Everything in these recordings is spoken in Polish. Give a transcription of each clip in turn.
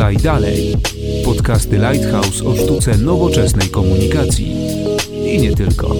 Podaj dalej. Podcasty Lighthouse o sztuce nowoczesnej komunikacji. I nie tylko.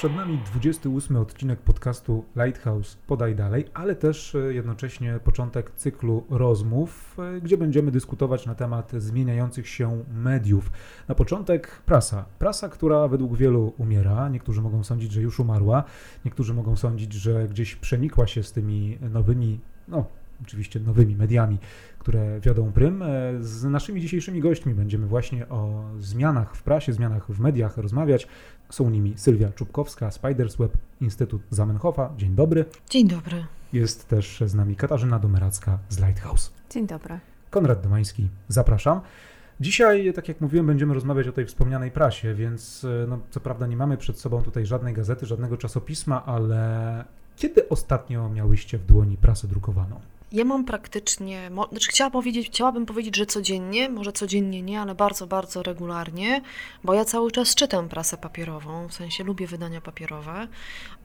Przed nami 28 odcinek podcastu Lighthouse Podaj Dalej, ale też e, jednocześnie początek cyklu rozmów, e, gdzie będziemy dyskutować na temat zmieniających się mediów. Na początek prasa. Prasa, która według wielu umiera. Niektórzy mogą sądzić, że już umarła, niektórzy mogą sądzić, że gdzieś przenikła się z tymi nowymi, no oczywiście nowymi mediami, które wiodą prym. E, z naszymi dzisiejszymi gośćmi będziemy właśnie o zmianach w prasie, zmianach w mediach rozmawiać. Są nimi Sylwia Czubkowska, Spiders Web, Instytut Zamenhofa. Dzień dobry. Dzień dobry. Jest też z nami Katarzyna Domeracka z Lighthouse. Dzień dobry. Konrad Domański, zapraszam. Dzisiaj, tak jak mówiłem, będziemy rozmawiać o tej wspomnianej prasie, więc e, no, co prawda nie mamy przed sobą tutaj żadnej gazety, żadnego czasopisma, ale kiedy ostatnio miałyście w dłoni prasę drukowaną? Ja mam praktycznie, znaczy powiedzieć, chciałabym powiedzieć, że codziennie, może codziennie nie, ale bardzo, bardzo regularnie, bo ja cały czas czytam prasę papierową, w sensie lubię wydania papierowe,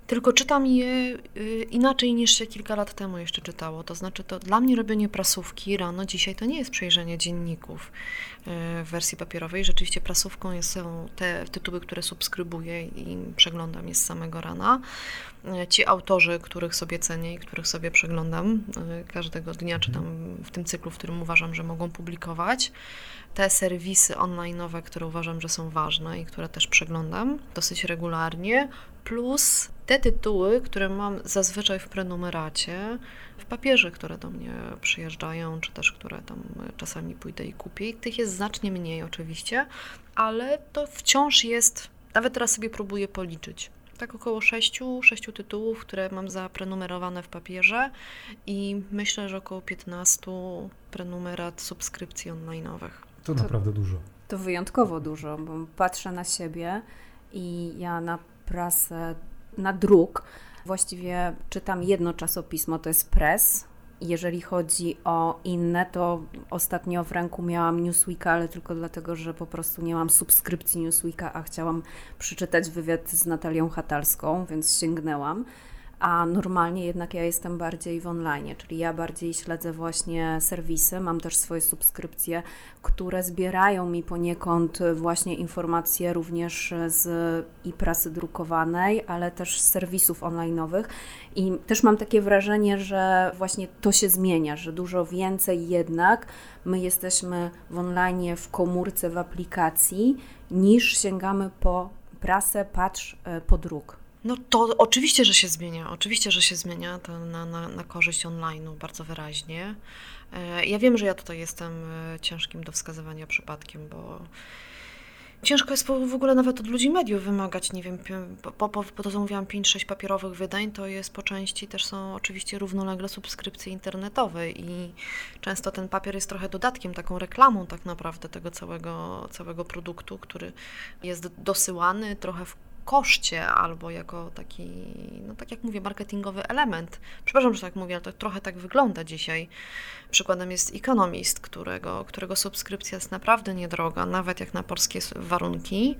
tylko czytam je y, inaczej niż się kilka lat temu jeszcze czytało. To znaczy, to dla mnie robienie prasówki rano dzisiaj to nie jest przejrzenie dzienników y, w wersji papierowej. Rzeczywiście prasówką są te tytuły, które subskrybuję i przeglądam je z samego rana. Y, ci autorzy, których sobie cenię i których sobie przeglądam każdego dnia, czy tam w tym cyklu, w którym uważam, że mogą publikować. Te serwisy online'owe, które uważam, że są ważne i które też przeglądam dosyć regularnie, plus te tytuły, które mam zazwyczaj w prenumeracie, w papierze, które do mnie przyjeżdżają, czy też które tam czasami pójdę i kupię. I tych jest znacznie mniej oczywiście, ale to wciąż jest, nawet teraz sobie próbuję policzyć. Tak około sześciu, sześciu tytułów, które mam zaprenumerowane w papierze i myślę, że około 15 prenumerat subskrypcji online'owych. To, to naprawdę dużo. To wyjątkowo dużo, bo patrzę na siebie i ja na prasę na druk. Właściwie czytam jedno czasopismo, to jest Press. Jeżeli chodzi o inne, to ostatnio w ręku miałam Newsweeka, ale tylko dlatego, że po prostu nie mam subskrypcji Newsweeka, a chciałam przeczytać wywiad z Natalią Hatalską, więc sięgnęłam a normalnie jednak ja jestem bardziej w online, czyli ja bardziej śledzę właśnie serwisy, mam też swoje subskrypcje, które zbierają mi poniekąd właśnie informacje również z i prasy drukowanej, ale też z serwisów online'owych i też mam takie wrażenie, że właśnie to się zmienia, że dużo więcej jednak my jesteśmy w online, w komórce, w aplikacji, niż sięgamy po prasę, patrz, e, po druk. No to oczywiście, że się zmienia. Oczywiście, że się zmienia to na, na, na korzyść online'u bardzo wyraźnie. E, ja wiem, że ja tutaj jestem e, ciężkim do wskazywania przypadkiem, bo ciężko jest w ogóle nawet od ludzi mediów wymagać, nie wiem, po, po, po to, co mówiłam, 5-6 papierowych wydań, to jest po części też są oczywiście równolegle subskrypcje internetowe i często ten papier jest trochę dodatkiem, taką reklamą tak naprawdę tego całego, całego produktu, który jest dosyłany trochę w koszcie albo jako taki, no tak jak mówię, marketingowy element. Przepraszam, że tak mówię, ale to trochę tak wygląda dzisiaj. Przykładem jest Economist, którego, którego subskrypcja jest naprawdę niedroga, nawet jak na polskie warunki.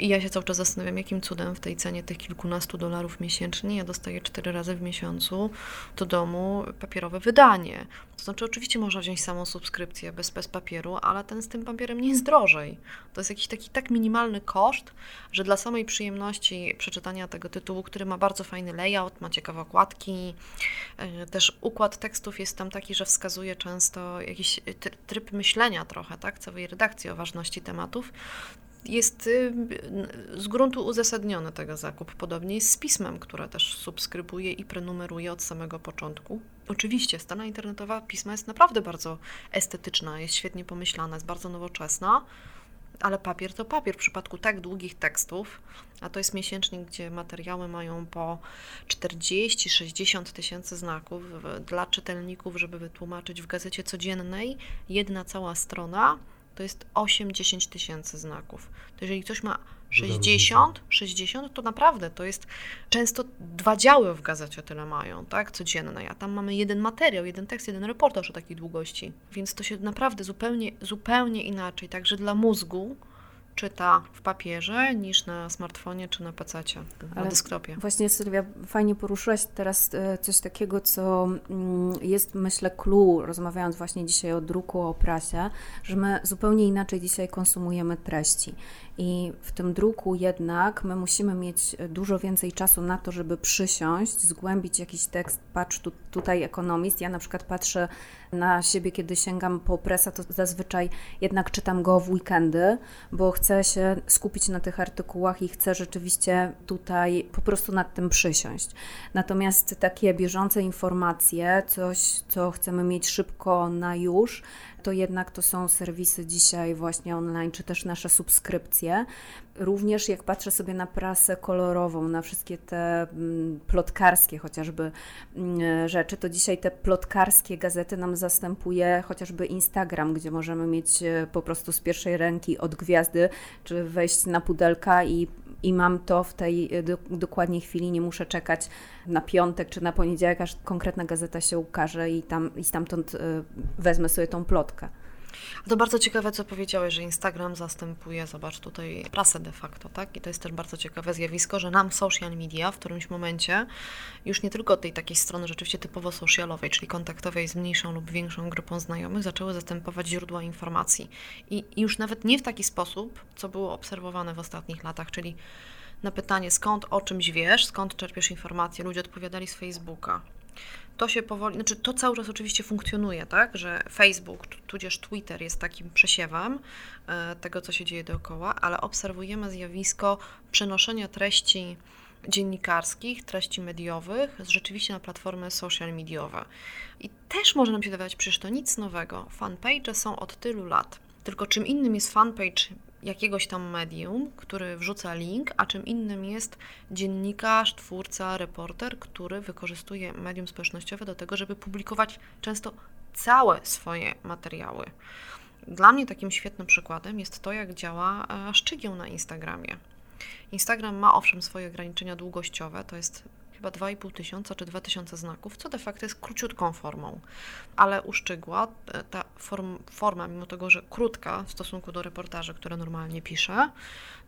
I ja się cały czas zastanawiam, jakim cudem w tej cenie tych kilkunastu dolarów miesięcznie ja dostaję cztery razy w miesiącu do domu papierowe wydanie. To znaczy, oczywiście można wziąć samą subskrypcję bez, bez papieru, ale ten z tym papierem nie jest drożej. To jest jakiś taki tak minimalny koszt, że dla samej przyjemności przeczytania tego tytułu, który ma bardzo fajny layout, ma ciekawe okładki, e, też układ tekstów jest tam taki, że wskazuje często jakiś tryb myślenia trochę, tak, całej redakcji o ważności tematów, jest y, z gruntu uzasadniony tego zakup. Podobnie jest z pismem, które też subskrybuje i prenumeruje od samego początku. Oczywiście strona internetowa pisma jest naprawdę bardzo estetyczna, jest świetnie pomyślana, jest bardzo nowoczesna, ale papier to papier. W przypadku tak długich tekstów, a to jest miesięcznik, gdzie materiały mają po 40-60 tysięcy znaków dla czytelników, żeby wytłumaczyć w gazecie codziennej, jedna cała strona to jest 8-10 tysięcy znaków. To jeżeli ktoś ma 60, 60, to naprawdę to jest często dwa działy w gazecie tyle mają, tak, codziennej, a tam mamy jeden materiał, jeden tekst, jeden reportaż o takiej długości. Więc to się naprawdę zupełnie, zupełnie inaczej, także dla mózgu czyta w papierze niż na smartfonie czy na PC, na desktopie. Właśnie Sylwia, fajnie poruszyłaś teraz e, coś takiego, co mm, jest myślę clue, rozmawiając właśnie dzisiaj o druku, o prasie, że my zupełnie inaczej dzisiaj konsumujemy treści. I w tym druku jednak my musimy mieć dużo więcej czasu na to, żeby przysiąść, zgłębić jakiś tekst. Patrz tu, tutaj ekonomist. Ja na przykład patrzę na siebie, kiedy sięgam po presa, to zazwyczaj jednak czytam go w weekendy, bo chcę się skupić na tych artykułach i chcę rzeczywiście tutaj po prostu nad tym przysiąść. Natomiast takie bieżące informacje, coś, co chcemy mieć szybko na już, to jednak to są serwisy dzisiaj właśnie online, czy też nasze subskrypcje. Również jak patrzę sobie na prasę kolorową, na wszystkie te mm, plotkarskie chociażby mm, rzeczy, to dzisiaj te plotkarskie gazety nam zastępuje chociażby Instagram, gdzie możemy mieć e, po prostu z pierwszej ręki od gwiazdy, czy wejść na pudelka i i mam to w tej e, do, dokładniej chwili, nie muszę czekać na piątek czy na poniedziałek, aż konkretna gazeta się ukaże i, tam, i stamtąd y, wezmę sobie tą plotkę. To bardzo ciekawe, co powiedziałeś, że Instagram zastępuje, zobacz tutaj, prasę de facto, tak? I to jest też bardzo ciekawe zjawisko, że nam social media w którymś momencie, już nie tylko tej takiej strony rzeczywiście typowo socialowej, czyli kontaktowej z mniejszą lub większą grupą znajomych, zaczęły zastępować źródła informacji. I, i już nawet nie w taki sposób, co było obserwowane w ostatnich latach, czyli na pytanie, skąd o czymś wiesz, skąd czerpiesz informacje, ludzie odpowiadali z Facebooka. To się powoli, znaczy to cały czas oczywiście funkcjonuje, tak, że Facebook, tudzież Twitter jest takim przesiewem e, tego, co się dzieje dookoła, ale obserwujemy zjawisko przenoszenia treści dziennikarskich, treści mediowych rzeczywiście na platformy social mediowe. I też może nam się wydawać, przecież to nic nowego. Fanpage są od tylu lat. Tylko czym innym jest fanpage jakiegoś tam medium, który wrzuca link, a czym innym jest dziennikarz, twórca, reporter, który wykorzystuje medium społecznościowe do tego, żeby publikować często całe swoje materiały. Dla mnie takim świetnym przykładem jest to, jak działa e, Szczygieł na Instagramie. Instagram ma owszem swoje ograniczenia długościowe, to jest chyba 2,5 tysiąca czy 2 tysiące znaków, co de facto jest króciutką formą, ale uszczygła e, ta form, forma, mimo tego, że krótka w stosunku do reportaży, które normalnie piszę,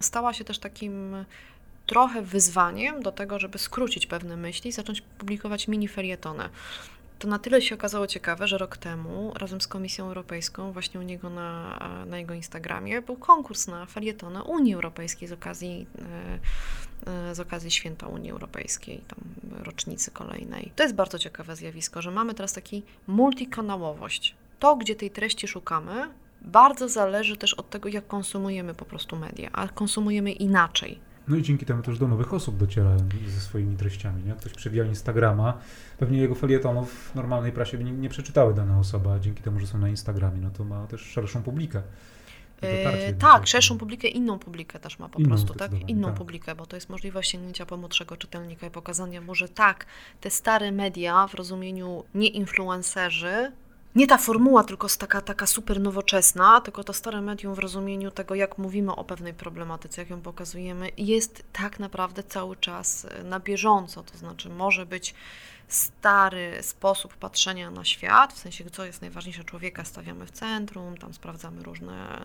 stała się też takim trochę wyzwaniem do tego, żeby skrócić pewne myśli i zacząć publikować mini felietony. To na tyle się okazało ciekawe, że rok temu razem z Komisją Europejską, właśnie u niego na, na jego Instagramie, był konkurs na felietona Unii Europejskiej z okazji, e, e, z okazji święta Unii Europejskiej, tam rocznicy kolejnej. To jest bardzo ciekawe zjawisko, że mamy teraz taki multikanałowość. To, gdzie tej treści szukamy, bardzo zależy też od tego, jak konsumujemy po prostu media, a konsumujemy inaczej no i dzięki temu też do nowych osób dociera ze swoimi treściami. Nie? Ktoś przewija Instagrama, pewnie jego felietonów w normalnej prasie nie, nie przeczytały dane osoby, a dzięki temu, że są na Instagramie, no to ma też szerszą publikę. Yy, tak, szerszą publikę, inną publikę też ma po inną prostu, tak? Inną tak. publikę, bo to jest możliwość sięgnięcia po młodszego czytelnika i pokazania mu, że tak, te stare media w rozumieniu nie influencerzy nie ta formuła, tylko taka, taka super nowoczesna, tylko to stare medium w rozumieniu tego, jak mówimy o pewnej problematyce, jak ją pokazujemy, jest tak naprawdę cały czas e, na bieżąco. To znaczy, może być stary sposób patrzenia na świat, w sensie, co jest najważniejsze, człowieka stawiamy w centrum, tam sprawdzamy różne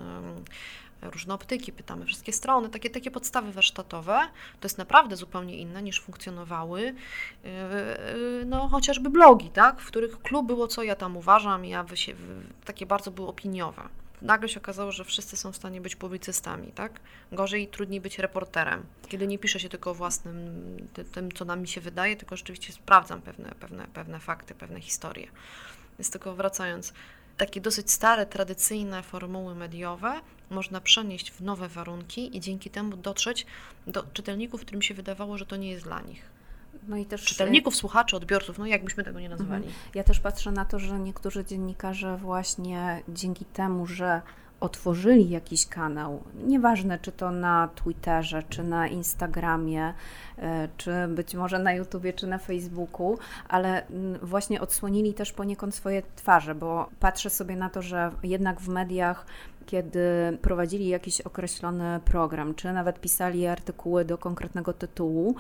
różne optyki, pytamy wszystkie strony, takie, takie podstawy warsztatowe, to jest naprawdę zupełnie inne niż funkcjonowały yy, yy, no, chociażby blogi, tak, w których klub było, co ja tam uważam, ja się, takie bardzo były opiniowe. Nagle się okazało, że wszyscy są w stanie być publicystami, tak? Gorzej i trudniej być reporterem, kiedy nie pisze się tylko o własnym, tym, co nam mi się wydaje, tylko rzeczywiście sprawdzam pewne, pewne, pewne fakty, pewne historie. Więc tylko wracając, takie dosyć stare, tradycyjne formuły mediowe można przenieść w nowe warunki i dzięki temu dotrzeć do czytelników, którym się wydawało, że to nie jest dla nich. No i też czytelników, słuchaczy, odbiorców, no jakbyśmy tego nie nazwali. Mhm. Ja też patrzę na to, że niektórzy dziennikarze właśnie dzięki temu, że otworzyli jakiś kanał, nieważne czy to na Twitterze, czy na Instagramie, e, czy być może na YouTubie, czy na Facebooku, ale mm, właśnie odsłonili też poniekąd swoje twarze, bo patrzę sobie na to, że jednak w mediach kiedy prowadzili jakiś określony program, czy nawet pisali artykuły do konkretnego tytułu,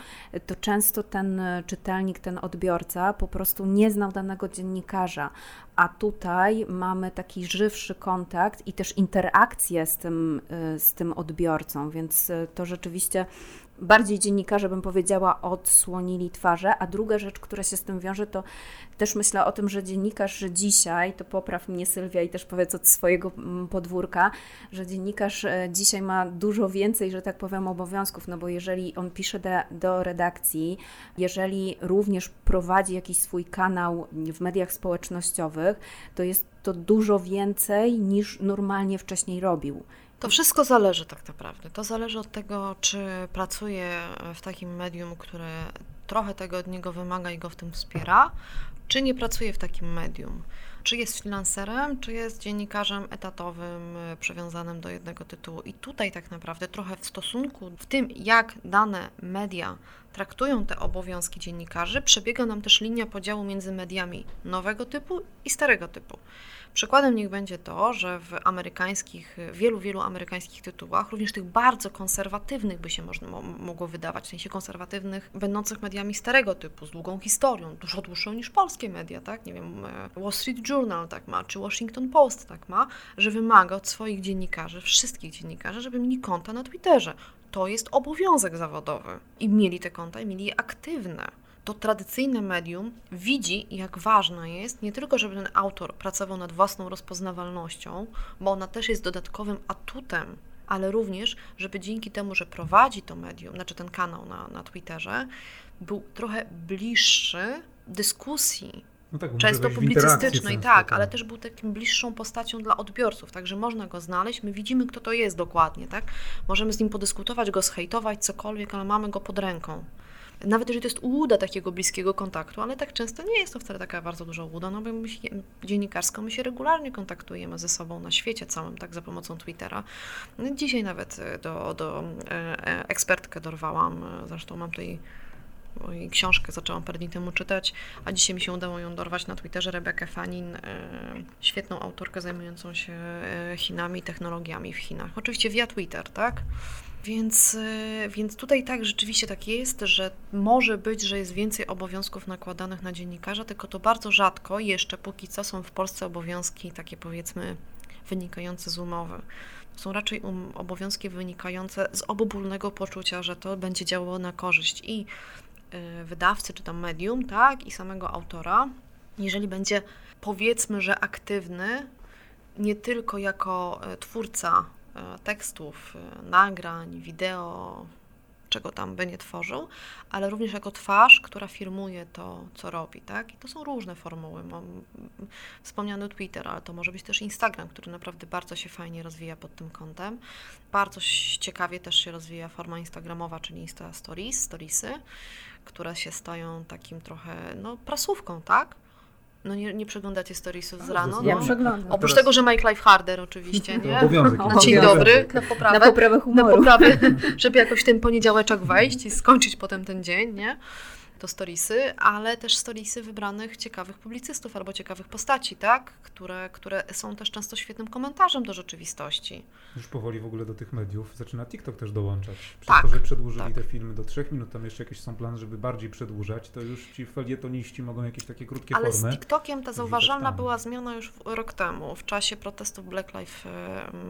to często ten czytelnik, ten odbiorca po prostu nie znał danego dziennikarza, a tutaj mamy taki żywszy kontakt i też interakcję z tym, y, z tym odbiorcą, więc to rzeczywiście bardziej dziennikarze, bym powiedziała, odsłonili twarze, a druga rzecz, która się z tym wiąże, to też myślę o tym, że dziennikarz dzisiaj, to popraw mnie Sylwia i też powiedz od swojego mm, podwórka, że dziennikarz e, dzisiaj ma dużo więcej, że tak powiem, obowiązków, no bo jeżeli on pisze do, do redakcji, jeżeli również prowadzi jakiś swój kanał w mediach społecznościowych, to jest to dużo więcej niż normalnie wcześniej robił. To wszystko zależy tak naprawdę. To zależy od tego, czy pracuje w takim medium, które trochę tego od niego wymaga i go w tym wspiera, czy nie pracuje w takim medium. Czy jest freelancerem, czy jest dziennikarzem etatowym, e, przywiązanym do jednego tytułu. I tutaj tak naprawdę trochę w stosunku w tym, jak dane media traktują te obowiązki dziennikarzy, przebiega nam też linia podziału między mediami nowego typu i starego typu. Przykładem niech będzie to, że w amerykańskich, wielu, wielu amerykańskich tytułach, również tych bardzo konserwatywnych by się można, mogło wydawać, w sensie konserwatywnych, będących mediami starego typu, z długą historią, dużo dłuższą niż polskie media, tak? Nie wiem, e, Wall Street Journal tak ma, czy Washington Post tak ma, że wymaga od swoich dziennikarzy, wszystkich dziennikarzy, żeby mieli konta na Twitterze. To jest obowiązek zawodowy. I mieli te konta, i mieli je aktywne to tradycyjne medium widzi, jak ważne jest nie tylko, żeby ten autor pracował nad własną rozpoznawalnością, bo ona też jest dodatkowym atutem, ale również, żeby dzięki temu, że prowadzi to medium, znaczy ten kanał na, na Twitterze, był trochę bliższy dyskusji no tak, często publicystycznej, tak, ale też był takim bliższą postacią dla odbiorców, także można go znaleźć, my widzimy, kto to jest dokładnie, tak? Możemy z nim podyskutować, go zhejtować, cokolwiek, ale mamy go pod ręką. Nawet jeżeli to jest ułuda takiego bliskiego kontaktu, ale tak często nie jest to wcale taka bardzo duża ułuda, no bo my się, dziennikarsko my się regularnie kontaktujemy ze sobą na świecie całym, tak za pomocą Twittera. Dzisiaj nawet e, do, do e, e, ekspertkę dorwałam, zresztą mam tutaj jej książkę zaczęłam parę dni temu czytać, a dzisiaj mi się udało ją dorwać na Twitterze. Rebekę Fanin, świetną autorkę zajmującą się Chinami, technologiami w Chinach. Oczywiście via Twitter, tak? Więc, y, więc tutaj tak, rzeczywiście tak jest, że może być, że jest więcej obowiązków nakładanych na dziennikarza, tylko to bardzo rzadko jeszcze póki co są w Polsce obowiązki takie powiedzmy wynikające z umowy. Są raczej um, obowiązki wynikające z obopólnego poczucia, że to będzie działało na korzyść i wydawcy, czy tam medium, tak, i samego autora. Jeżeli będzie powiedzmy, że aktywny, nie tylko jako y, twórca E, tekstów, nagrań, wideo, czego tam by nie tworzył, ale również jako twarz, która firmuje to, co robi, tak? I to są różne formuły. Mam wspomniany Twitter, ale to może być też Instagram, który naprawdę bardzo się fajnie rozwija pod tym kątem. Bardzo ciekawie też się rozwija forma instagramowa, czyli Insta Stories, storiesy, które się stają takim trochę, no, prasówką, tak? No nie, nie przeglądacie storiesów z rano? Ja no. przeglądam. Oprócz tego, że Make Life Harder oczywiście, nie? Obowiązek. Na dzień dobry, na poprawę. Na poprawę humoru. Na poprawę, żeby jakoś ten poniedziałeczek wejść i skończyć potem ten dzień, nie? To storiesy, ale też storiesy wybranych ciekawych publicystów albo ciekawych postaci, tak? Które, które są też często świetnym komentarzem do rzeczywistości. Już powoli w ogóle do tych mediów zaczyna TikTok też dołączać. Przez tak, to, że przedłużyli tak. te filmy do trzech minut, tam jeszcze jakieś są plany, żeby bardziej przedłużać, to już ci felietoniści mogą jakieś takie krótkie ale formy. Ale z TikTokiem ta zauważalna była zmiana już rok temu, w czasie protestów Black Lives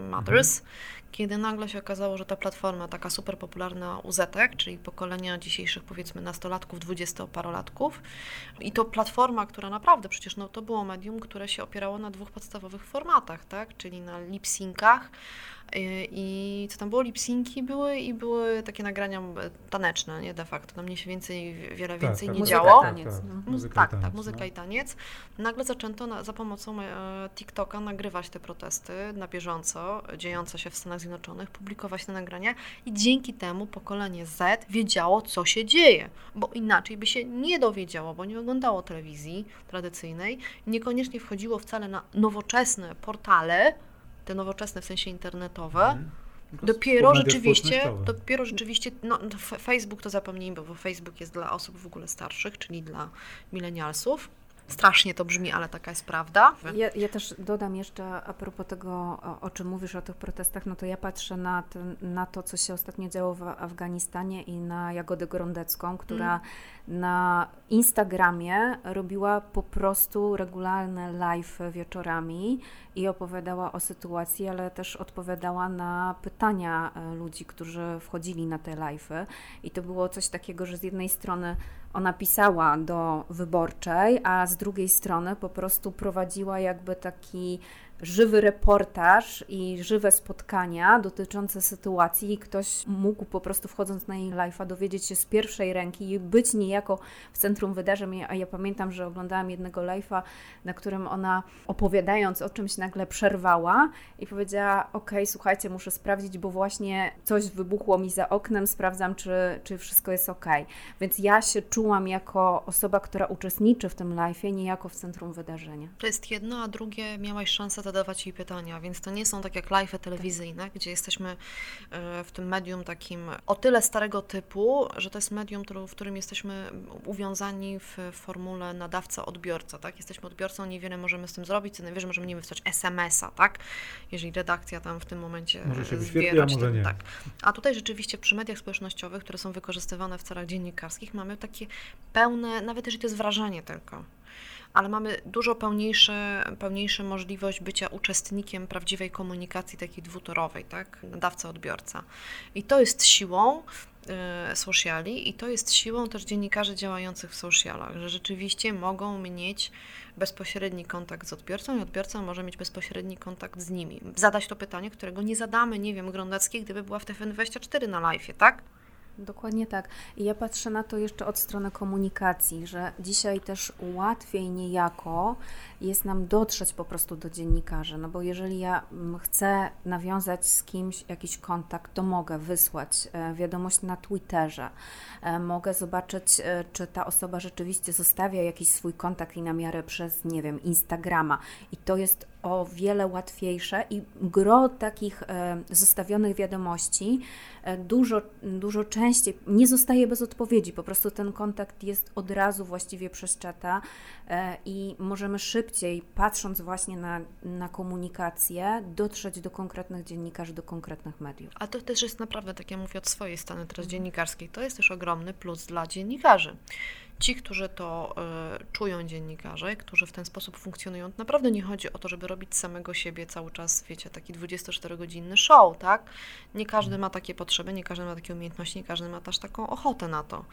Matters, mhm kiedy nagle się okazało, że ta platforma, taka super popularna UZ, czyli pokolenia dzisiejszych powiedzmy nastolatków, dwudziestoparolatków. I to platforma, która naprawdę przecież no, to było medium, które się opierało na dwóch podstawowych formatach, tak, czyli na lip-syncach, Y, I co tam było? Lipsinki były i były takie nagrania taneczne, nie de facto. Tam nie się więcej, wiele tak, więcej tak, nie muzyka działo. Taniec. Tak, no. muzyka tak, tak, muzyka no. i taniec. Nagle zaczęto na, za pomocą e, TikToka nagrywać te protesty na bieżąco, dziejące się w Stanach Zjednoczonych, publikować te nagrania i dzięki temu pokolenie Z wiedziało, co się dzieje, bo inaczej by się nie dowiedziało, bo nie oglądało telewizji tradycyjnej, niekoniecznie wchodziło wcale na nowoczesne portale, te nowoczesne w sensie internetowe, mhm. Dopiero rzeczywiście, dopiero rzeczywiście, no, Facebook to zapomnijmy, bo Facebook jest dla osób w ogóle starszych, czyli dla milenialsów. Strasznie to brzmi, ale taka jest prawda. Ja, ja też dodam jeszcze a propos tego, o, czym mówisz, o tych protestach, no to ja patrzę na, ten, na to, co się ostatnio działo w Afganistanie i na Jagodę Grondecką, która mm. na Instagramie robiła po prostu regularne live wieczorami i opowiadała o sytuacji, ale też odpowiadała na pytania e, ludzi, którzy wchodzili na te live'y. I to było coś takiego, że z jednej strony ona pisała do wyborczej, a z drugiej strony po prostu prowadziła jakby taki żywy reportaż i żywe spotkania dotyczące sytuacji i ktoś mógł po prostu wchodząc na jej live'a dowiedzieć się z pierwszej ręki i być niejako w centrum wydarzeń. A ja pamiętam, że oglądałam jednego live'a, na którym ona opowiadając o czymś nagle przerwała i powiedziała: OK, słuchajcie, muszę sprawdzić, bo właśnie coś wybuchło mi za oknem, sprawdzam, czy, czy wszystko jest OK. Więc ja się czułam jako osoba, która uczestniczy w tym live'ie, niejako w centrum wydarzenia. To jest jedno, a drugie miałaś szansę zadawać jej pytania, więc to nie są tak jak live telewizyjne, gdzie jesteśmy e, w tym medium takim o tyle starego typu, że to jest medium, w którym jesteśmy uwiązani w formule nadawca-odbiorca, tak? Jesteśmy odbiorcą, niewiele możemy z tym zrobić, co najwyżej możemy nie wysłać SMS-a, tak? Jeżeli redakcja tam w tym momencie może się zbierać, a może nie. Tak. A tutaj rzeczywiście przy mediach społecznościowych, które są wykorzystywane w celach dziennikarskich, mamy takie pełne, nawet jeżeli to jest wrażenie tylko, ale mamy dużo pełniejsze, pełniejsze możliwość bycia uczestnikiem prawdziwej komunikacji takiej dwutorowej, tak? Nadawca-odbiorca. I to jest siłą y, sociali i to jest siłą też dziennikarzy działających w socialach, że rzeczywiście mogą mieć bezpośredni kontakt z odbiorcą i odbiorca może mieć bezpośredni kontakt z nimi. Zadać to pytanie, którego nie zadamy, nie wiem, Grondackiej, gdyby była w TFN24 na live, tak? Dokładnie tak. I ja patrzę na to jeszcze od strony komunikacji, że dzisiaj też łatwiej niejako jest nam dotrzeć po prostu do dziennikarzy, no bo jeżeli ja mm, chcę nawiązać z kimś jakiś kontakt, to mogę wysłać e, wiadomość na Twitterze, e, mogę zobaczyć, e, czy ta osoba rzeczywiście zostawia jakiś swój kontakt i namiarę przez, nie wiem, Instagrama. I to jest o wiele łatwiejsze i gro takich zostawionych wiadomości dużo, dużo częściej nie zostaje bez odpowiedzi, po prostu ten kontakt jest od razu właściwie przez czata i możemy szybciej, patrząc właśnie na, na komunikację, dotrzeć do konkretnych dziennikarzy, do konkretnych mediów. A to też jest naprawdę, tak ja mówię od swojej strony teraz dziennikarskiej, to jest też ogromny plus dla dziennikarzy ci, którzy to y, czują dziennikarze, którzy w ten sposób funkcjonują, naprawdę nie chodzi o to, żeby robić samego siebie cały czas, wiecie, taki 24-godzinny show, tak? Nie każdy ma takie potrzeby, nie każdy ma takie umiejętności, nie każdy ma też taką ochotę na to.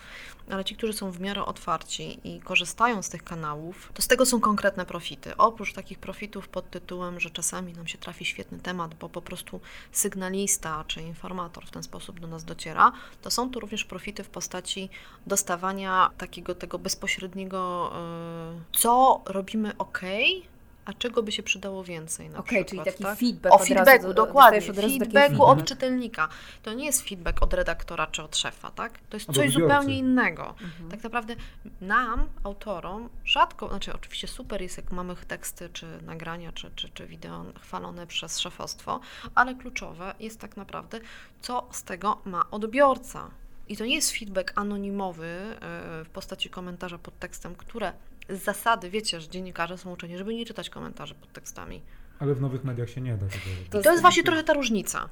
Ale ci, którzy są w miarę otwarci i korzystają z tych kanałów, to z tego są konkretne profity. Oprócz takich profitów pod tytułem, że czasami nam się trafi świetny temat, bo po prostu sygnalista czy informator w ten sposób do nas dociera, to są tu również profity w postaci dostawania takiego tego bezpośredniego, e, co robimy ok, a czego by się przydało więcej na Okej, okay, czyli taki tak? feedback O feedbacku, razu, dokładnie. Feedbacku od czytelnika. To nie jest feedback od redaktora czy od szefa, tak? To jest coś zupełnie innego. Mhm. Tak naprawdę nam, autorom, rzadko, znaczy oczywiście super jest, jak mamy teksty, czy nagrania, czy, czy, czy wideo chwalone przez szefostwo, ale kluczowe jest tak naprawdę, co z tego ma odbiorca. I to nie jest feedback anonimowy e, w postaci komentarza pod tekstem, które z zasady, wiecie, że dziennikarze są uczeni, żeby nie czytać komentarzy pod tekstami. Ale w nowych mediach się nie da tego To, to jest właśnie trochę ta różnica.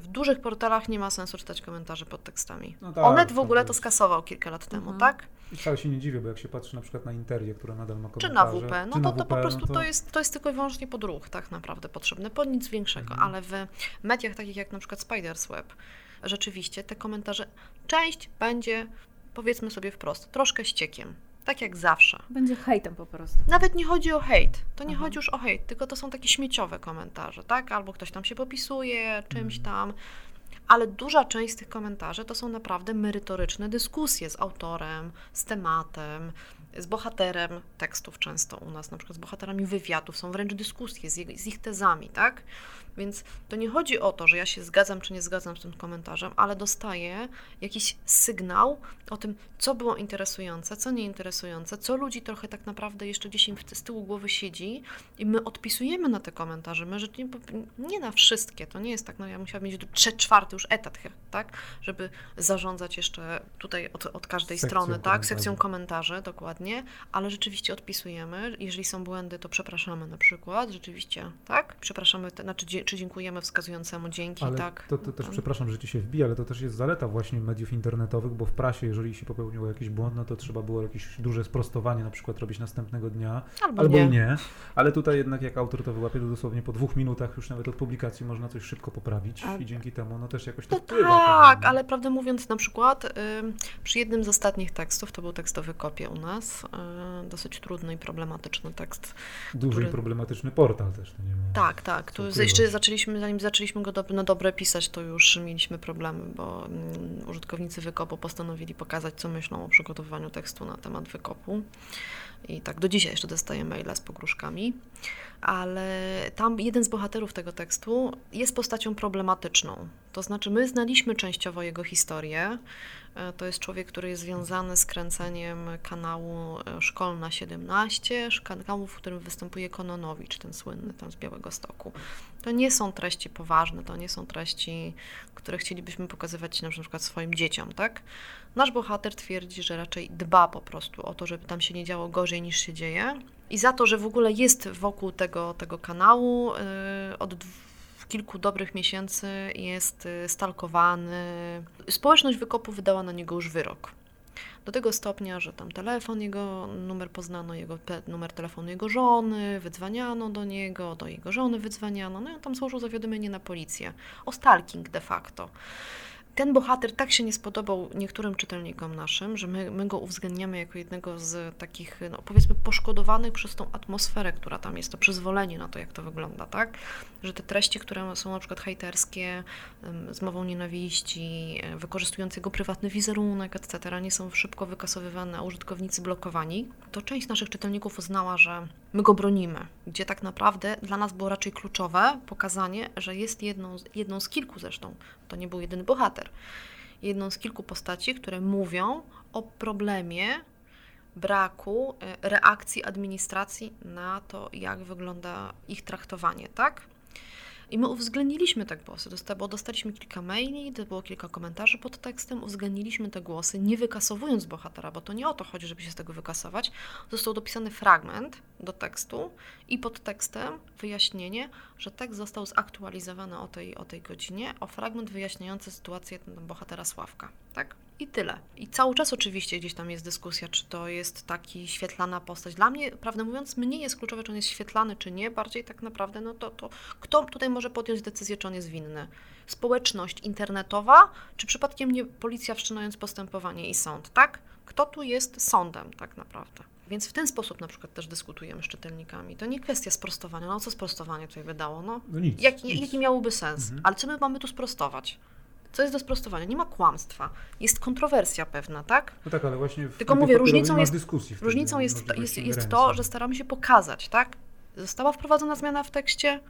W dużych portalach nie ma sensu czytać komentarzy pod tekstami. No tak, Onet w ogóle to skasował kilka lat temu, mhm. tak? I wcale się nie dziwię, bo jak się patrzy na przykład na Interię, która nadal ma komentarze... Czy na WP, no to, to WP, po prostu no to... to... jest, to jest tylko i wyłącznie podruch tak naprawdę potrzebny, pod nic większego, mhm. ale w mediach takich jak na przykład Spider's Web, rzeczywiście te komentarze, część będzie, powiedzmy sobie wprost, troszkę ściekiem. Tak jak zawsze. Będzie hejtem po prostu. Nawet nie chodzi o hejt. To nie Aha. chodzi już o hejt, tylko to są takie śmieciowe komentarze, tak? Albo ktoś tam się popisuje czymś mhm. tam. Ale duża część z tych komentarzy to są naprawdę merytoryczne dyskusje z autorem, z tematem, z bohaterem tekstów często u nas, na przykład z bohaterami wywiadów, są wręcz dyskusje z, z ich tezami, tak? Więc to nie chodzi o to, że ja się zgadzam czy nie zgadzam z tym komentarzem, ale dostaję jakiś sygnał o tym, co było interesujące, co nieinteresujące, co ludzi trochę tak naprawdę jeszcze gdzieś im z tyłu głowy siedzi i my odpisujemy na te komentarze. My nie, nie na wszystkie, to nie jest tak, no ja musiałam mieć czwarty już etat, tak, żeby zarządzać jeszcze tutaj od, od każdej sekcją strony, tak, sekcją komentarzy, dokładnie, ale rzeczywiście odpisujemy. Jeżeli są błędy, to przepraszamy na przykład, rzeczywiście, tak, przepraszamy, znaczy czy dziękujemy wskazującemu dzięki, ale tak. To, to też, przepraszam, że ci się wbija, ale to też jest zaleta właśnie mediów internetowych, bo w prasie, jeżeli się popełniło jakiś błąd, no to trzeba było jakieś duże sprostowanie na przykład robić następnego dnia, albo, albo nie. nie. Ale tutaj jednak jak autor to wyłapie, to dosłownie po dwóch minutach już nawet od publikacji można coś szybko poprawić a... i dzięki temu no też jakoś to no wpływa. Tak, ale prawdę mówiąc na przykład y, przy jednym z ostatnich tekstów, to był tekst o wykopie u nas, y, dosyć trudny i problematyczny tekst. Duży który... i problematyczny portal też. To nie ma tak, tak. Tu jeszcze zaczęliśmy, zanim zaczęliśmy go na dobre pisać, to już mieliśmy problemy, bo mm, użytkownicy wykopu postanowili pokazać, co myślą o przygotowywaniu tekstu na temat wykopu. I tak do dzisiaj jeszcze dostaję maila z pogróżkami, ale tam jeden z bohaterów tego tekstu jest postacią problematyczną. To znaczy, my znaliśmy częściowo jego historię. E, to jest człowiek, który jest związany z kręceniem kanału e, Szkolna 17, kanału, w którym występuje Kononowicz, ten słynny tam z Białego Stoku. To nie są treści poważne, to nie są treści, które chcielibyśmy pokazywać na przykład swoim dzieciom, tak? Nasz bohater twierdzi, że raczej dba po prostu o to, żeby tam się nie działo gorzej niż się dzieje. I za to, że w ogóle jest wokół tego, tego kanału yy, od kilku dobrych miesięcy jest yy, stalkowany. Społeczność wykopu wydała na niego już wyrok. Do tego stopnia, że tam telefon jego, numer poznano, jego numer telefonu jego żony, wydzwaniano do niego, do jego żony wydzwaniano, no i on tam złożył zawiadomienie na policję o stalking de facto ten bohater tak się nie spodobał niektórym czytelnikom naszym, że my, my go uwzględniamy jako jednego z takich, no, powiedzmy, poszkodowanych przez tą atmosferę, która tam jest, to przyzwolenie na to, jak to wygląda, tak? Że te treści, które są na przykład hejterskie, z mową nienawiści, e, wykorzystujące jego prywatny wizerunek, etc., nie są szybko wykasowywane, a użytkownicy blokowani, to część naszych czytelników uznała, że my go bronimy, gdzie tak naprawdę dla nas było raczej kluczowe pokazanie, że jest jedną, jedną z kilku zresztą, to nie był jedyny bohater, jedną z kilku postaci, które mówią o problemie braku e, reakcji administracji na to, jak wygląda ich traktowanie, tak? I my uwzględniliśmy te głosy, bo dostaliśmy kilka maili, było kilka komentarzy pod tekstem, uwzględniliśmy te głosy, nie wykasowując bohatera, bo to nie o to chodzi, żeby się z tego wykasować. Został dopisany fragment do tekstu i pod tekstem wyjaśnienie, że tekst został zaktualizowany o tej, o tej godzinie, o fragment wyjaśniający sytuację bohatera Sławka, tak? I tyle. I cały czas oczywiście gdzieś tam jest dyskusja, czy to jest taki świetlana postać. Dla mnie, prawdę mówiąc, mnie jest kluczowe, czy on jest świetlany, czy nie. Bardziej tak naprawdę, no to, to kto tutaj może podjąć decyzję, czy on jest winny? Społeczność internetowa, czy przypadkiem nie policja wszczynając postępowanie i sąd, tak? Kto tu jest sądem tak naprawdę? Więc w ten sposób na przykład też dyskutujemy z czytelnikami. To nie kwestia sprostowania. No co sprostowanie tutaj wydało? No, no nic, jaki, nic. jaki miałoby sens? Mhm. Ale co my mamy tu sprostować? Co jest do sprostowania? Nie ma kłamstwa. Jest kontrowersja pewna, tak? No tak, ale właśnie Tylko mówię, różnicą jest, różnicą jest, jest, jest to, że staramy się pokazać, tak? Została wprowadzona zmiana w tekście,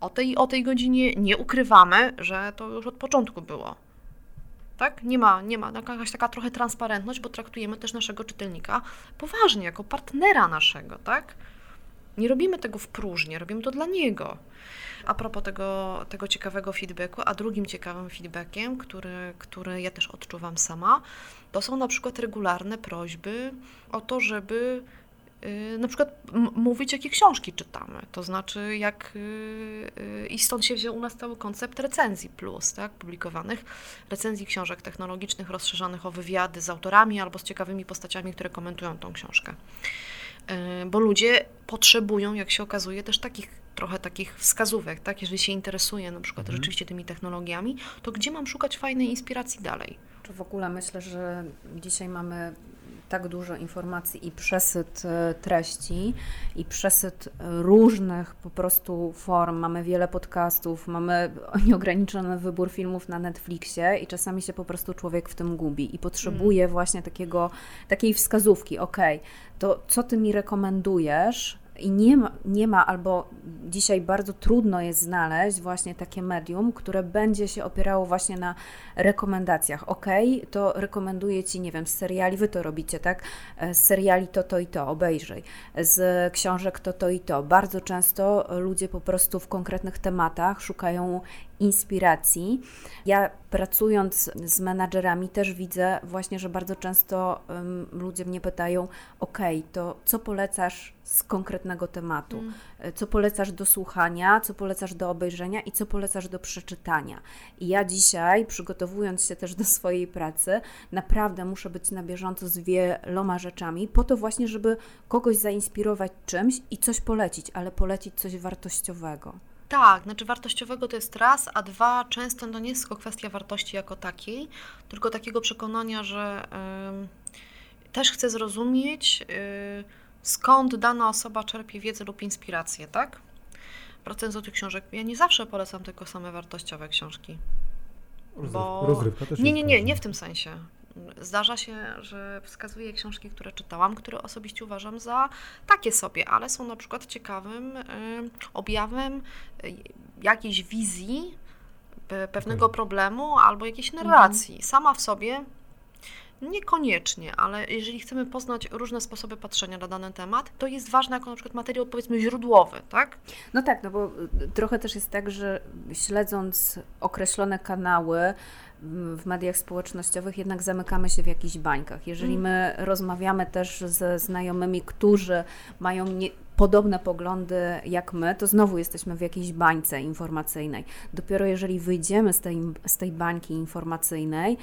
o tej, o tej godzinie nie ukrywamy, że to już od początku było. Tak? Nie ma, nie ma jakaś taka trochę transparentność, bo traktujemy też naszego czytelnika poważnie, jako partnera naszego, tak? Nie robimy tego w próżni, robimy to dla niego. A propos tego, tego ciekawego feedbacku, a drugim ciekawym feedbackiem, który, który ja też odczuwam sama, to są na przykład regularne prośby o to, żeby y, na przykład mówić, jakie książki czytamy. To znaczy, jak. Yy, I stąd się wziął u nas cały koncept recenzji plus, tak, publikowanych, recenzji książek technologicznych, rozszerzonych o wywiady z autorami albo z ciekawymi postaciami, które komentują tą książkę. Yy, bo ludzie potrzebują, jak się okazuje, też takich trochę takich wskazówek, tak? Jeżeli się interesuje na przykład mhm. rzeczywiście tymi technologiami, to gdzie mam szukać fajnej inspiracji dalej? Czy w ogóle myślę, że dzisiaj mamy tak dużo informacji i przesyt e, treści i przesyt różnych po prostu form. Mamy wiele podcastów, mamy nieograniczony wybór filmów na Netflixie i czasami się po prostu człowiek w tym gubi i potrzebuje mm. właśnie takiego, takiej wskazówki, ok, to co ty mi rekomendujesz, I nie ma, nie ma, albo dzisiaj bardzo trudno jest znaleźć właśnie takie medium, które będzie się opierało właśnie na rekomendacjach. Ok, to rekomenduję Ci, nie wiem, z seriali, Wy to robicie, tak? Z seriali to, to i to, obejrzyj. Z książek to, to i to. Bardzo często ludzie po prostu w konkretnych tematach szukają inspiracji. Ja pracując z menadżerami też widzę właśnie, że bardzo często um, ludzie mnie pytają: OK, to co polecasz z konkretnego tematu? Mm. Co polecasz do słuchania, co polecasz do obejrzenia i co polecasz do przeczytania? I ja dzisiaj, przygotowując się też do swojej pracy, naprawdę muszę być na bieżąco z wieloma rzeczami, po to właśnie, żeby kogoś zainspirować czymś i coś polecić, ale polecić coś wartościowego. Tak, znaczy wartościowego to jest raz, a dwa, często to nie jest tylko kwestia wartości jako takiej, tylko takiego przekonania, że y, też chcę zrozumieć, y, skąd dana osoba czerpie wiedzę lub inspirację, tak? Wracając do tych książek, ja nie zawsze polecam tylko same wartościowe książki. Bo... Rozrywka też Nie, nie, nie, nie w tym sensie. Zdarza się, że wskazuję książki, które czytałam, które osobiście uważam za takie sobie, ale są na przykład ciekawym y, objawem y, jakiejś wizji pewnego okay. problemu albo jakiejś mhm. narracji. Sama w sobie Niekoniecznie, ale jeżeli chcemy poznać różne sposoby patrzenia na dany temat, to jest ważne jako na przykład materiał powiedzmy źródłowy, tak? No tak, no bo trochę też jest tak, że śledząc określone kanały, w mediach społecznościowych jednak zamykamy się w jakichś bańkach. Jeżeli mm. my rozmawiamy też ze znajomymi, którzy mają nie, podobne poglądy jak my, to znowu jesteśmy w jakiejś bańce informacyjnej. Dopiero jeżeli wyjdziemy z tej, z tej bańki informacyjnej,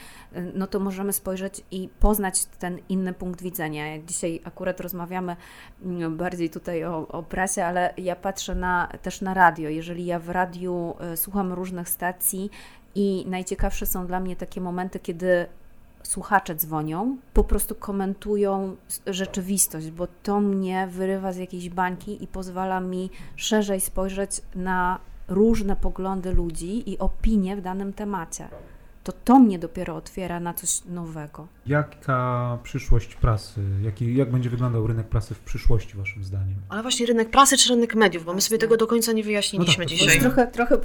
no to możemy spojrzeć i poznać ten inny punkt widzenia. Dzisiaj akurat rozmawiamy mm, bardziej tutaj o, o prasie, ale ja patrzę na, też na radio. Jeżeli ja w radiu y, słucham różnych stacji, i najciekawsze są dla mnie takie momenty, kiedy słuchacze dzwonią, po prostu komentują rzeczywistość, bo to mnie wyrywa z jakiejś bańki i pozwala mi szerzej spojrzeć na różne poglądy ludzi i opinie w danym temacie to to mnie dopiero otwiera na coś nowego. Jaka przyszłość prasy? Jaki, jak będzie wyglądał rynek prasy w przyszłości, Waszym zdaniem? Ale właśnie rynek prasy czy rynek mediów, bo my sobie tego do końca nie wyjaśniliśmy no tak, dzisiaj. Trochę, trochę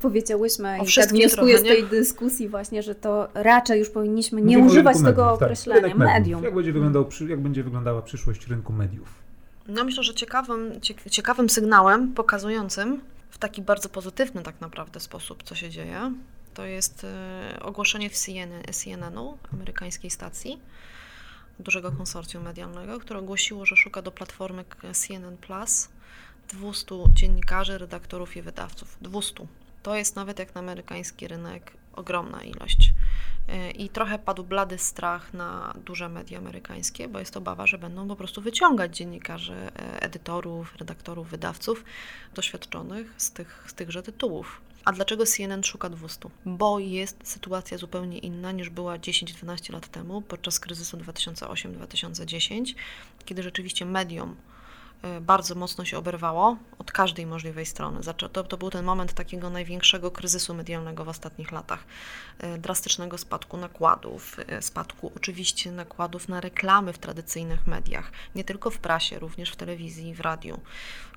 powiedziałyśmy o i tak wnioskuję z tej dyskusji właśnie, że to raczej już powinniśmy nie Mówimy używać tego mediów, tak. określenia, tak, medium. Jak będzie, wyglądał, jak będzie wyglądała przyszłość rynku mediów? No myślę, że ciekawym, ciekawym sygnałem pokazującym w taki bardzo pozytywny tak naprawdę sposób, co się dzieje, to jest e, ogłoszenie w CNN, CNN-u, amerykańskiej stacji, dużego konsorcjum medialnego, które ogłosiło, że szuka do platformy CNN Plus 200 dziennikarzy, redaktorów i wydawców. 200. To jest nawet jak na amerykański rynek ogromna ilość. E, I trochę padł blady strach na duże media amerykańskie, bo jest obawa, że będą po prostu wyciągać dziennikarzy, e, edytorów, redaktorów, wydawców doświadczonych z, tych, z tychże tytułów. A dlaczego CNN szuka 200? Bo jest sytuacja zupełnie inna niż była 10-12 lat temu, podczas kryzysu 2008-2010, kiedy rzeczywiście medium e, bardzo mocno się oberwało od każdej możliwej strony. To, to był ten moment takiego największego kryzysu medialnego w ostatnich latach. E, drastycznego spadku nakładów, e, spadku oczywiście nakładów na reklamy w tradycyjnych mediach, nie tylko w prasie, również w telewizji w radiu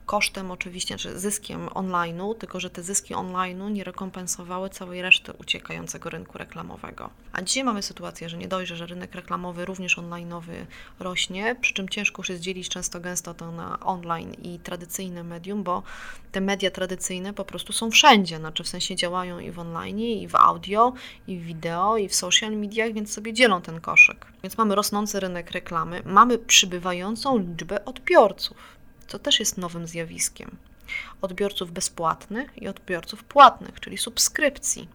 kosztem oczywiście, czy zyskiem online'u, tylko że te zyski online'u nie rekompensowały całej reszty uciekającego rynku reklamowego. A dzisiaj mamy sytuację, że nie dojrze, że rynek reklamowy, również online'owy rośnie, przy czym ciężko się zdzielić często gęsto to na online i tradycyjne medium, bo te media tradycyjne po prostu są wszędzie, znaczy w sensie działają i w online, i w audio, i w wideo, i w social mediach, więc sobie dzielą ten koszyk. Więc mamy rosnący rynek reklamy, mamy przybywającą liczbę odbiorców co też jest nowym zjawiskiem. Odbiorców bezpłatnych i odbiorców płatnych, czyli subskrypcji.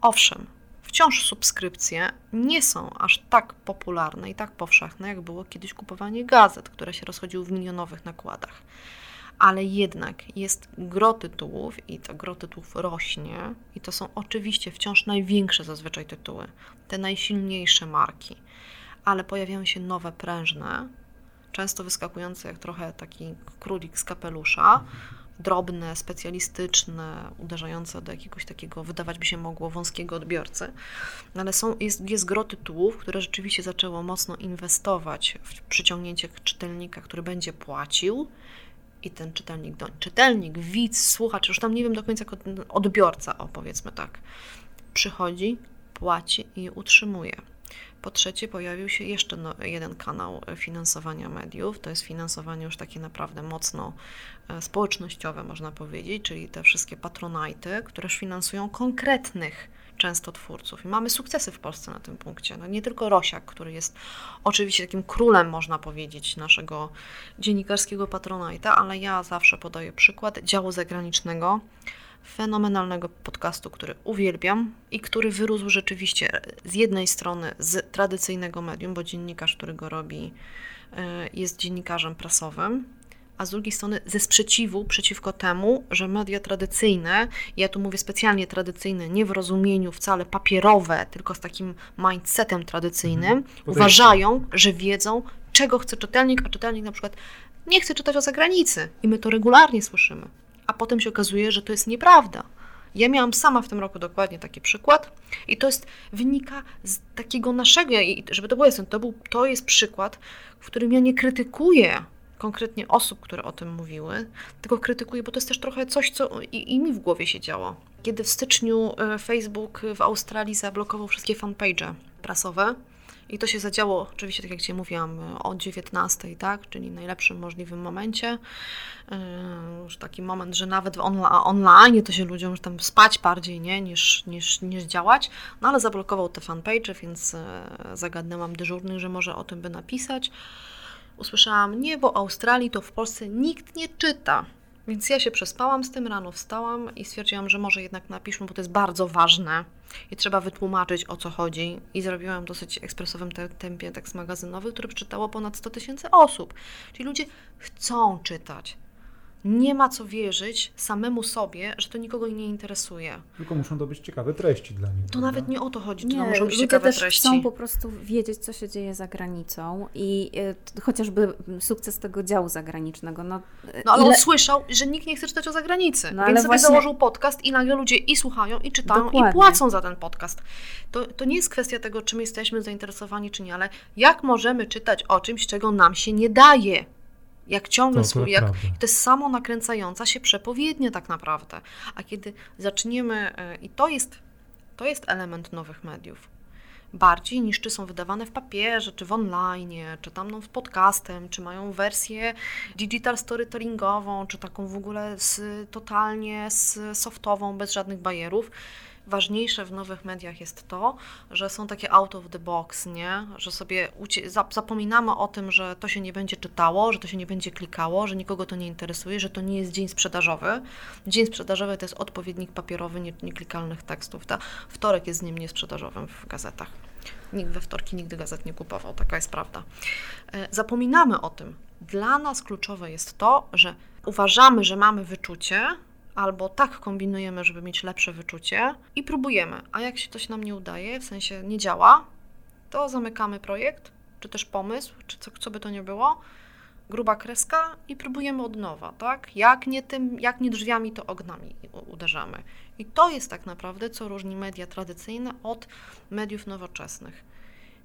Owszem, wciąż subskrypcje nie są aż tak popularne i tak powszechne, jak było kiedyś kupowanie gazet, które się rozchodziły w milionowych nakładach. Ale jednak jest gro tytułów i to gro tytułów rośnie i to są oczywiście wciąż największe zazwyczaj tytuły, te najsilniejsze marki, ale pojawiają się nowe prężne, często wyskakujący jak trochę taki królik z kapelusza, drobne, specjalistyczne, uderzające do jakiegoś takiego, wydawać by się mogło, wąskiego odbiorcy. Ale są, jest, jest gro tytułów, które rzeczywiście zaczęło mocno inwestować w przyciągnięcie czytelnika, który będzie płacił. I ten czytelnik, czytelnik, widz, słuchacz, już tam nie wiem do końca, odbiorca, o powiedzmy tak, przychodzi, płaci i utrzymuje. Po trzecie, pojawił się jeszcze no, jeden kanał finansowania mediów. To jest finansowanie już takie naprawdę mocno e, społecznościowe, można powiedzieć, czyli te wszystkie patronajty, które finansują konkretnych często twórców. I mamy sukcesy w Polsce na tym punkcie. No nie tylko Rosiak, który jest oczywiście takim królem, można powiedzieć, naszego dziennikarskiego patronajta, ale ja zawsze podaję przykład działu zagranicznego fenomenalnego podcastu, który uwielbiam i który wyrósł rzeczywiście z jednej strony z tradycyjnego medium, bo dziennikarz, który go robi, e, jest dziennikarzem prasowym, a z drugiej strony ze sprzeciwu przeciwko temu, że media tradycyjne, ja tu mówię specjalnie tradycyjne, nie w rozumieniu wcale papierowe, tylko z takim mindsetem tradycyjnym, mhm. uważają, że wiedzą, czego chce czytelnik, a czytelnik na przykład nie chce czytać o zagranicy. I my to regularnie słyszymy a potem się okazuje, że to jest nieprawda. Ja miałam sama w tym roku dokładnie taki przykład i to jest, wynika z takiego naszego, i żeby to było jasne, to, był, to jest przykład, w którym ja nie krytykuję konkretnie osób, które o tym mówiły, tylko krytykuję, bo to jest też trochę coś, co i, i mi w głowie się działo. Kiedy w styczniu e, Facebook w Australii zablokował wszystkie fanpage prasowe, i to się zadziało, oczywiście, tak jak Ci mówiłam, o 19, tak, czyli w najlepszym możliwym momencie. Yy, już taki moment, że nawet online to się ludziom już tam spać bardziej, nie, niż, niż, niż działać. No ale zablokował te fanpage, więc e, zagadnęłam dyżurnych, że może o tym by napisać. Usłyszałam, nie, bo Australii to w Polsce nikt nie czyta. Więc ja się przespałam z tym, rano wstałam i stwierdziłam, że może jednak napiszmy, bo to jest bardzo ważne i trzeba wytłumaczyć o co chodzi. I zrobiłam dosyć ekspresowym te, tempie tekst magazynowy, który przeczytało ponad 100 tysięcy osób. Czyli ludzie chcą czytać nie ma co wierzyć samemu sobie, że to nikogo nie interesuje. Tylko muszą to być ciekawe treści dla nich. To prawda? nawet nie o to chodzi, nie, to muszą być ludzie ciekawe też treści. chcą po prostu wiedzieć, co się dzieje za granicą i y, chociażby sukces tego działu zagranicznego. No, no ale ile... on słyszał, że nikt nie chce czytać o zagranicy, no, więc sobie właśnie... założył podcast i nagle ludzie i słuchają, i czytają, Dokładnie. i płacą za ten podcast. To, to nie jest kwestia tego, czym jesteśmy zainteresowani, czy nie, ale jak możemy czytać o czymś, czego nam się nie daje jak ciągle to jak, to jest samo nakręcająca się przepowiednia tak naprawdę. A kiedy zaczniemy, e, i to jest, to jest element nowych mediów, bardziej niż czy są wydawane w papierze, czy w online, czy tam no, w podcastem, czy mają wersję digital storytellingową, czy taką w ogóle z, totalnie z softową, bez żadnych bajerów ważniejsze w nowych mediach jest to, że są takie out of the box, nie? Że sobie zapominamy o tym, że to się nie będzie czytało, że to się nie będzie klikało, że nikogo to nie interesuje, że to nie jest dzień sprzedażowy. Dzień sprzedażowy to jest odpowiednik papierowy nieklikalnych tekstów. Ta wtorek jest dniem niesprzedażowym w gazetach. Nikt we wtorki nigdy gazet nie kupował, taka jest prawda. E, zapominamy o tym. Dla nas kluczowe jest to, że uważamy, że mamy wyczucie, albo tak kombinujemy, żeby mieć lepsze wyczucie i próbujemy. A jak się coś nam nie udaje, w sensie nie działa, to zamykamy projekt, czy też pomysł, czy co, co by to nie było, gruba kreska i próbujemy od nowa, tak? Jak nie tym, jak nie drzwiami, to ognami uderzamy. I to jest tak naprawdę, co różni media tradycyjne od mediów nowoczesnych.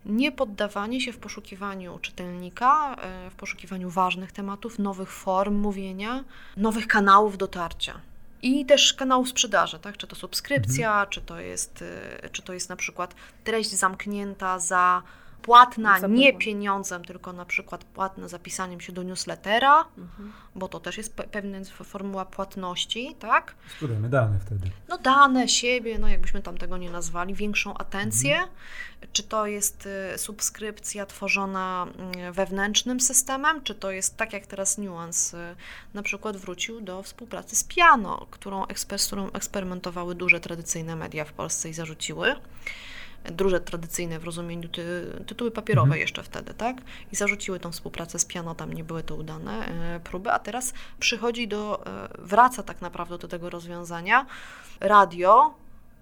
Nie poddawanie się w poszukiwaniu czytelnika, e, w poszukiwaniu ważnych tematów, nowych form mówienia, nowych kanałów dotarcia i też kanałów sprzedaży, tak? Czy to subskrypcja, mhm. czy, to jest, y, czy to jest na przykład treść zamknięta za płatna nie pieniądzem, tylko na przykład płatna zapisaniem się do newslettera, mhm. bo to też jest pe pewna formuła płatności, tak? Sprzedajemy dane wtedy. No dane, siebie, no jakbyśmy tam tego nie nazwali, większą atencję. Mhm. Czy to jest y, subskrypcja tworzona y, wewnętrznym systemem, czy to jest tak jak teraz Nuance y, na przykład wrócił do współpracy z Piano, którą, z którą eksperymentowały duże tradycyjne media w Polsce i zarzuciły duże tradycyjne w rozumieniu ty, tytuły papierowe mhm. jeszcze wtedy, tak? I zarzuciły tą współpracę z piano, tam nie były to udane e, próby, a teraz przychodzi do, e, wraca tak naprawdę do tego rozwiązania radio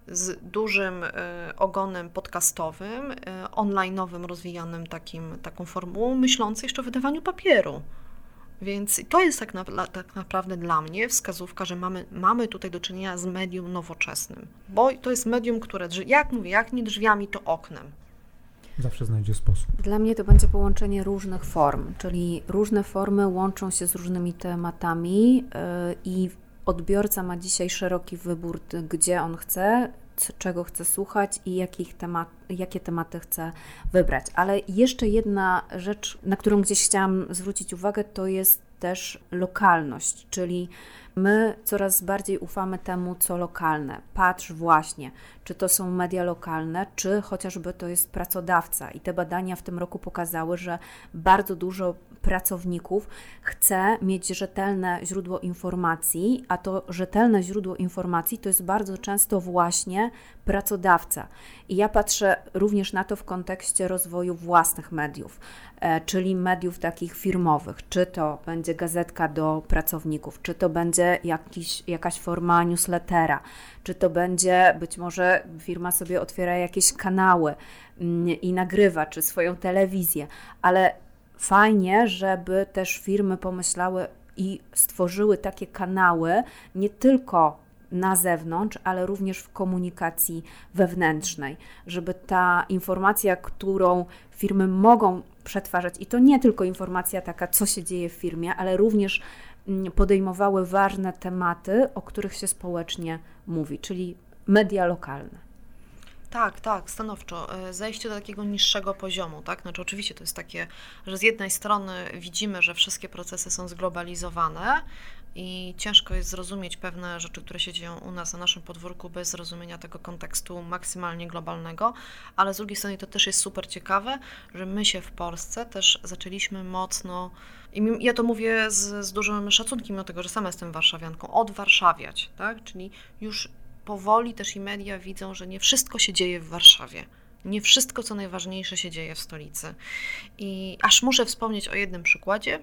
z dużym e, ogonem podcastowym, online'owym, rozwijanym takim, taką formułą, myślący jeszcze o wydawaniu papieru. Więc to jest tak, na, tak, naprawdę dla mnie wskazówka, że mamy, mamy tutaj do czynienia z medium nowoczesnym, bo to jest medium, które, jak mówię, jak nie drzwiami, to oknem. Zawsze znajdzie sposób. Dla mnie to będzie połączenie różnych form, czyli różne formy łączą się z różnymi tematami yy, i odbiorca ma dzisiaj szeroki wybór, gdzie on chce, czego chce słuchać i jakich temat, jakie tematy chce wybrać. Ale jeszcze jedna rzecz, na którą gdzieś chciałam zwrócić uwagę, to jest też lokalność, czyli my coraz bardziej ufamy temu, co lokalne. Patrz właśnie, czy to są media lokalne, czy chociażby to jest pracodawca. I te badania w tym roku pokazały, że bardzo dużo pracowników chce mieć rzetelne źródło informacji, a to rzetelne źródło informacji to jest bardzo często właśnie pracodawca. I ja patrzę również na to w kontekście rozwoju własnych mediów, e, czyli mediów takich firmowych, czy to będzie gazetka do pracowników, czy to będzie jakiś, jakaś forma newslettera, czy to będzie być może firma sobie otwiera jakieś kanały mm, i nagrywa, czy swoją telewizję, ale fajnie, żeby też firmy pomyślały i stworzyły takie kanały, nie tylko na zewnątrz, ale również w komunikacji wewnętrznej, żeby ta informacja, którą firmy mogą przetwarzać, i to nie tylko informacja taka, co się dzieje w firmie, ale również podejmowały ważne tematy, o których się społecznie mówi, czyli media lokalne. Tak, tak, stanowczo. E, zejście do takiego niższego poziomu, tak? Znaczy oczywiście to jest takie, że z jednej strony widzimy, że wszystkie procesy są zglobalizowane i ciężko jest zrozumieć pewne rzeczy, które się dzieją u nas na naszym podwórku bez zrozumienia tego kontekstu maksymalnie globalnego, ale z drugiej strony to też jest super ciekawe, że my się w Polsce też zaczęliśmy mocno i ja to mówię z, z dużym szacunkiem, mimo tego, że sama jestem warszawianką, odwarszawiać, tak? Czyli już powoli też i media widzą, że nie wszystko się dzieje w Warszawie. Nie wszystko, co najważniejsze, się dzieje w stolicy. I aż muszę wspomnieć o jednym przykładzie.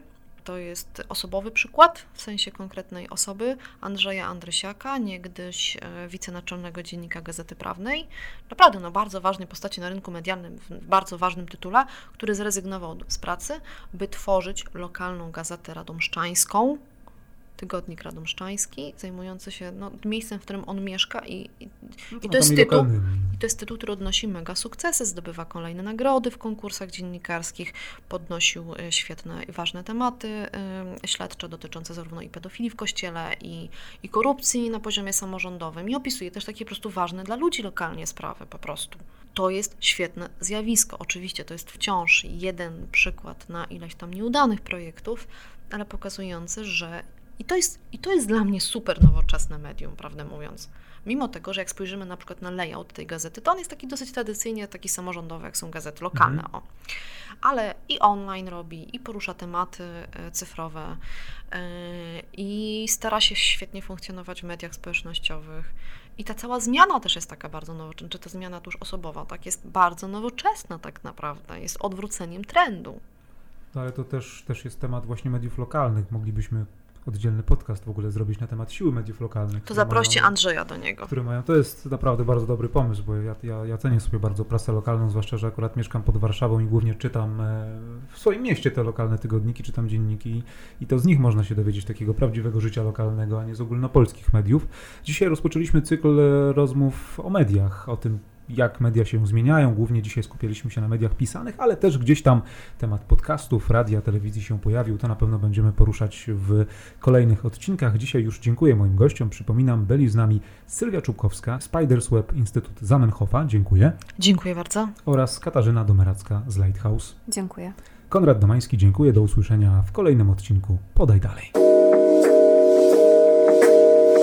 To jest osobowy przykład, w sensie konkretnej osoby, Andrzeja Andrysiaka, niegdyś e, wicenaczelnego dziennika Gazety Prawnej. Naprawdę no, bardzo ważnej postaci na rynku medialnym, w bardzo ważnym tytule, który zrezygnował z pracy, by tworzyć lokalną gazetę radomszczańską, tygodnik radomszczański, zajmujący się no, miejscem, w którym on mieszka i, i, no i to jest tytuł, i to jest tytuł, który odnosi mega sukcesy, zdobywa kolejne nagrody w konkursach dziennikarskich, podnosił e, świetne i ważne tematy y, śledcze dotyczące zarówno i pedofilii w kościele, i, i korupcji na poziomie samorządowym i opisuje też takie po prostu ważne dla ludzi lokalnie sprawy po prostu. To jest świetne zjawisko. Oczywiście to jest wciąż jeden przykład na ileś tam nieudanych projektów, ale pokazujący, że i to, jest, I to jest dla mnie super nowoczesne medium, prawdę mówiąc. Mimo tego, że jak spojrzymy na przykład na layout tej gazety, to on jest taki dosyć tradycyjnie taki samorządowy, jak są gazety lokalne. Mhm. O. Ale i online robi, i porusza tematy e, cyfrowe, yy, i stara się świetnie funkcjonować w mediach społecznościowych. I ta cała zmiana też jest taka bardzo nowoczesna, czy ta zmiana tuż osobowa, tak, jest bardzo nowoczesna tak naprawdę, jest odwróceniem trendu. No ale to też, też jest temat właśnie mediów lokalnych. Moglibyśmy oddzielny podcast w ogóle zrobić na temat siły mediów lokalnych. To zaproście mają, Andrzeja do niego. Które mają, to jest naprawdę bardzo dobry pomysł, bo ja, ja, ja cenię sobie bardzo prasę lokalną, zwłaszcza, że akurat mieszkam pod Warszawą i głównie czytam e, w swoim mieście te lokalne tygodniki, czytam dzienniki i to z nich można się dowiedzieć takiego prawdziwego życia lokalnego, a nie z ogólnopolskich mediów. Dzisiaj rozpoczęliśmy cykl e, rozmów o mediach, o tym, jak media się zmieniają. Głównie dzisiaj skupialiśmy się na mediach pisanych, ale też gdzieś tam temat podcastów, radia, telewizji się pojawił. To na pewno będziemy poruszać w kolejnych odcinkach. Dzisiaj już dziękuję moim gościom. Przypominam, byli z nami Sylwia Czubkowska, Spiders Web Instytut Zamenhofa. Dziękuję. Dziękuję bardzo. Oraz Katarzyna Domeracka z Lighthouse. Dziękuję. Konrad Domański, dziękuję. Do usłyszenia w kolejnym odcinku. Podaj dalej.